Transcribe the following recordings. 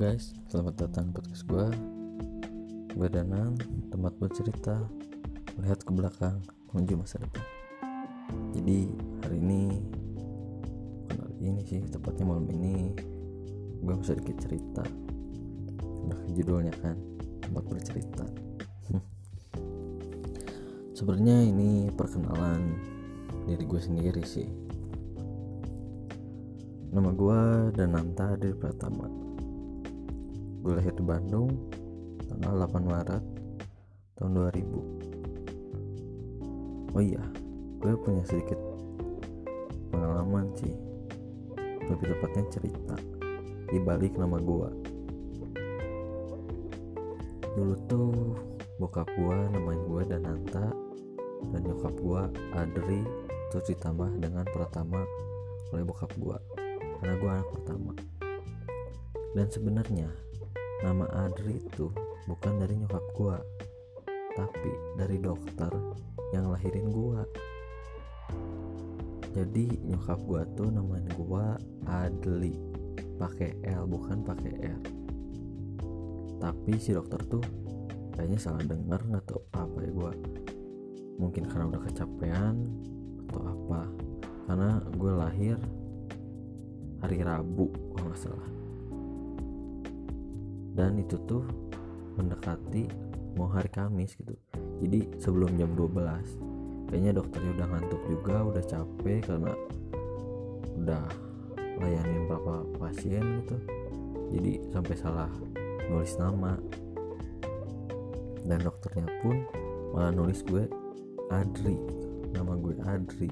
guys, selamat datang di podcast gue Gue Danang, tempat buat cerita Melihat ke belakang, menuju masa depan. Jadi hari ini Bukan hari ini sih, tepatnya malam ini Gue mau sedikit cerita. Udah judulnya kan, tempat bercerita. Sebenarnya ini perkenalan diri gue sendiri sih. Nama gue Dananta dari Pratama Gue lahir di Bandung tanggal 8 Maret tahun 2000 Oh iya, gue punya sedikit pengalaman sih. Lebih tepatnya cerita. Di balik nama gue Dulu tuh bokap gue namanya gue Dananta Dan nyokap gue Adri Terus ditambah dengan Pratama oleh bokap gue karena gue anak pertama. Dan sebenarnya nama Adri itu bukan dari nyokap gue tapi dari dokter yang lahirin gue jadi nyokap gue tuh namain gue Adli pakai L bukan pakai R. Tapi si dokter tuh kayaknya salah denger nggak tahu apa ya gue mungkin karena udah kecapean atau apa. Karena gue lahir hari Rabu kalau nggak salah dan itu tuh mendekati mau hari Kamis gitu. Jadi sebelum jam 12 kayaknya dokternya udah ngantuk juga udah capek karena udah layanin berapa pasien gitu. Jadi sampai salah nulis nama. Dan dokternya pun malah nulis gue Adri nama gue Adri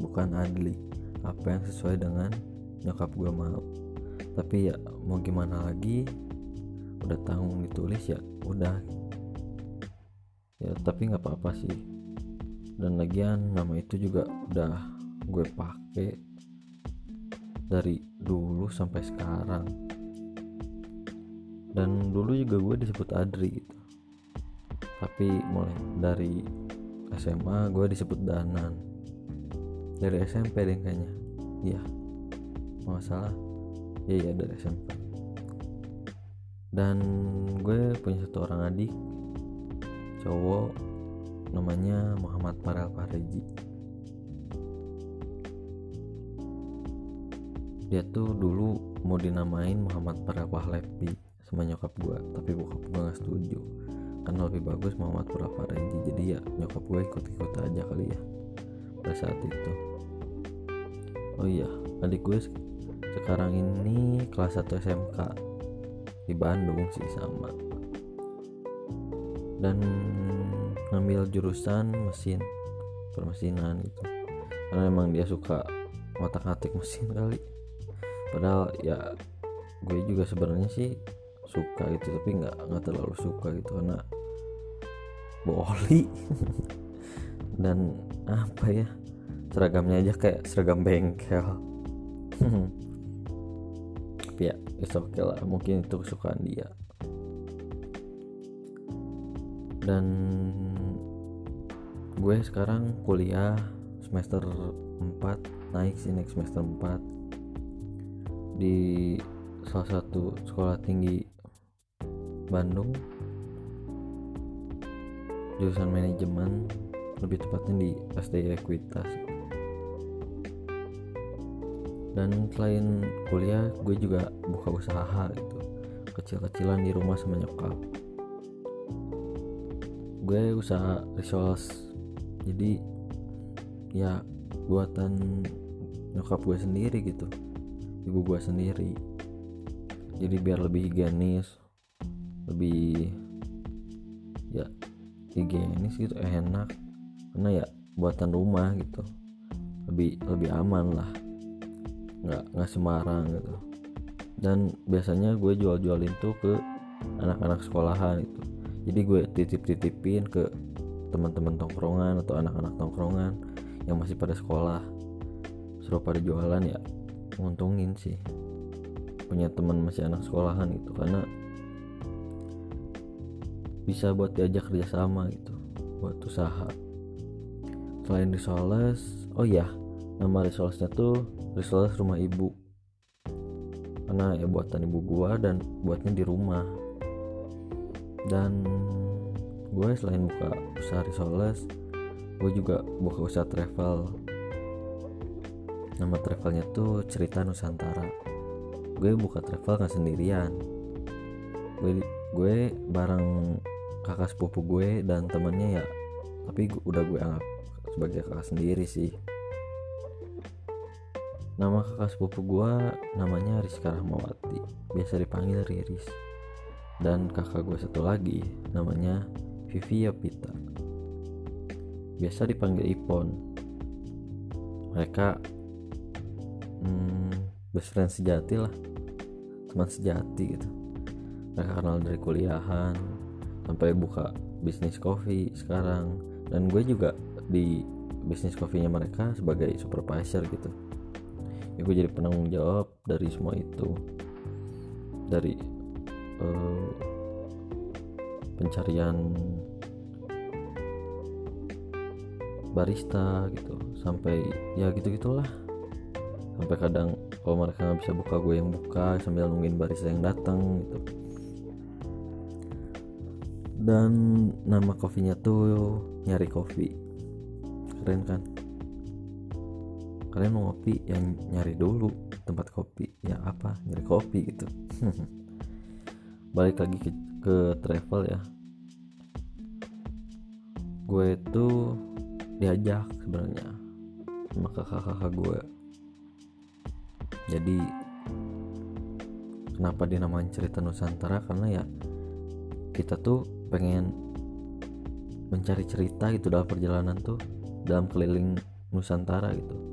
bukan Adli. Apa yang sesuai dengan nyokap gue mau. Tapi ya mau gimana lagi udah tanggung ditulis ya udah. Ya tapi nggak apa-apa sih. Dan lagian nama itu juga udah gue pakai dari dulu sampai sekarang. Dan dulu juga gue disebut Adri gitu. Tapi mulai dari SMA gue disebut Danan. Dari SMP deh kayaknya. Iya. Nggak salah. Ya ya dari SMP dan gue punya satu orang adik cowok namanya Muhammad Farel Fareji dia tuh dulu mau dinamain Muhammad Farel Pahlepi sama nyokap gue tapi bokap gue gak setuju. Karena lebih bagus Muhammad Farel Fareji jadi ya nyokap gue ikut-ikut aja kali ya pada saat itu. Oh iya adik gue sekarang ini kelas 1 SMK di Bandung sih sama. Dan ngambil jurusan mesin permesinan gitu. Karena emang dia suka otak atik mesin kali. Padahal ya gue juga sebenarnya sih suka gitu tapi nggak nggak terlalu suka gitu karena boli dan apa ya seragamnya aja kayak seragam bengkel tapi ya. It's okay lah mungkin itu kesukaan dia. Dan gue sekarang kuliah semester 4 naik sih naik semester 4 di salah satu sekolah tinggi Bandung. Jurusan manajemen lebih tepatnya di SD Ekuitas dan selain kuliah gue juga buka usaha gitu. Kecil-kecilan di rumah sama nyokap. Gue usaha resource. Jadi ya buatan nyokap gue sendiri gitu. Ibu gue sendiri. Jadi biar lebih higienis lebih ya higienis gitu enak. Karena ya buatan rumah gitu. Lebih lebih aman lah nggak nggak sembarang gitu. Dan biasanya gue jual-jualin tuh ke anak-anak sekolahan itu jadi gue titip-titipin ke teman-teman tongkrongan atau anak-anak tongkrongan yang masih pada sekolah. Suruh pada jualan ya nguntungin sih. Punya teman masih anak sekolahan gitu karena bisa buat diajak kerjasama gitu buat usaha. Selain risoles oh ya nama risolesnya tuh Risoles rumah ibu. Karena ya buatan ibu gua dan buatnya di rumah. Dan gue selain buka usaha risoles gue juga buka usaha travel. Nama travelnya tuh cerita Nusantara. Gue buka travel nggak sendirian. Gue gue bareng kakak sepupu gue dan temennya ya tapi udah gue anggap sebagai kakak sendiri sih nama kakak sepupu gue namanya Rizka Rahmawati biasa dipanggil Riris. Dan kakak gue satu lagi namanya Vivia Pita. Biasa dipanggil Ipon. Mereka hmm, best friend sejati lah. Teman sejati gitu. Mereka kenal dari kuliahan sampai buka bisnis kopi sekarang. Dan gue juga di bisnis kopinya mereka sebagai supervisor gitu ya gue jadi penanggung jawab dari semua itu. Dari uh, pencarian barista gitu. Sampai ya gitu gitulah sampai kadang kalau mereka nggak bisa buka gue yang buka sambil nungguin barista yang datang gitu. Dan nama kopinya tuh nyari kopi keren kan kalian mau ngopi yang nyari dulu tempat kopi ya apa nyari kopi gitu. Balik lagi ke, ke travel ya. Gue tuh diajak sebenarnya sama kakak-kakak gue. Jadi kenapa dinamain cerita Nusantara? Karena ya kita tuh pengen mencari cerita gitu dalam perjalanan tuh dalam keliling Nusantara gitu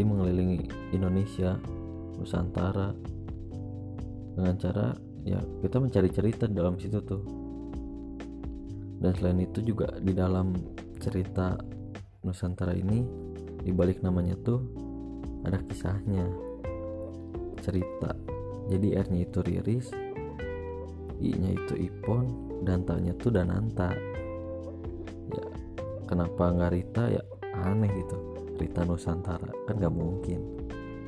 jadi mengelilingi Indonesia Nusantara. Dengan cara ya kita mencari cerita dalam situ tuh. Dan selain itu juga di dalam cerita Nusantara ini dibalik namanya tuh ada kisahnya. Cerita. Jadi R nya itu Riris I nya itu Ipon dan tanya tuh Dananta. Ya kenapa nggak Rita? Ya aneh gitu Rita Nusantara. Kan nggak mungkin.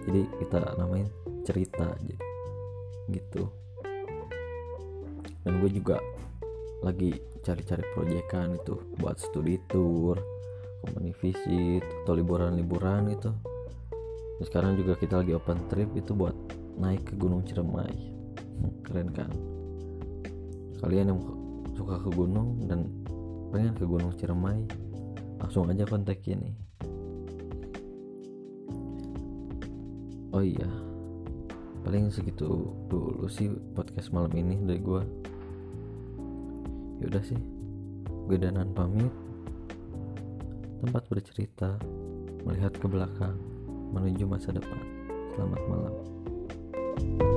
Jadi kita namain cerita aja. Gitu. Dan gue juga lagi cari-cari proyekan itu. Buat studi tour company visit atau liburan-liburan itu dan sekarang juga kita lagi open trip itu buat naik ke Gunung Ciremai. Hmm, keren kan? Kalian yang suka ke gunung dan pengen ke Gunung Ciremai langsung aja kontak ini oh iya. Paling segitu dulu sih podcast malam ini dari gue yaudah sih. Gue danan pamit. Tempat bercerita melihat ke belakang menuju masa depan. Selamat malam. thank you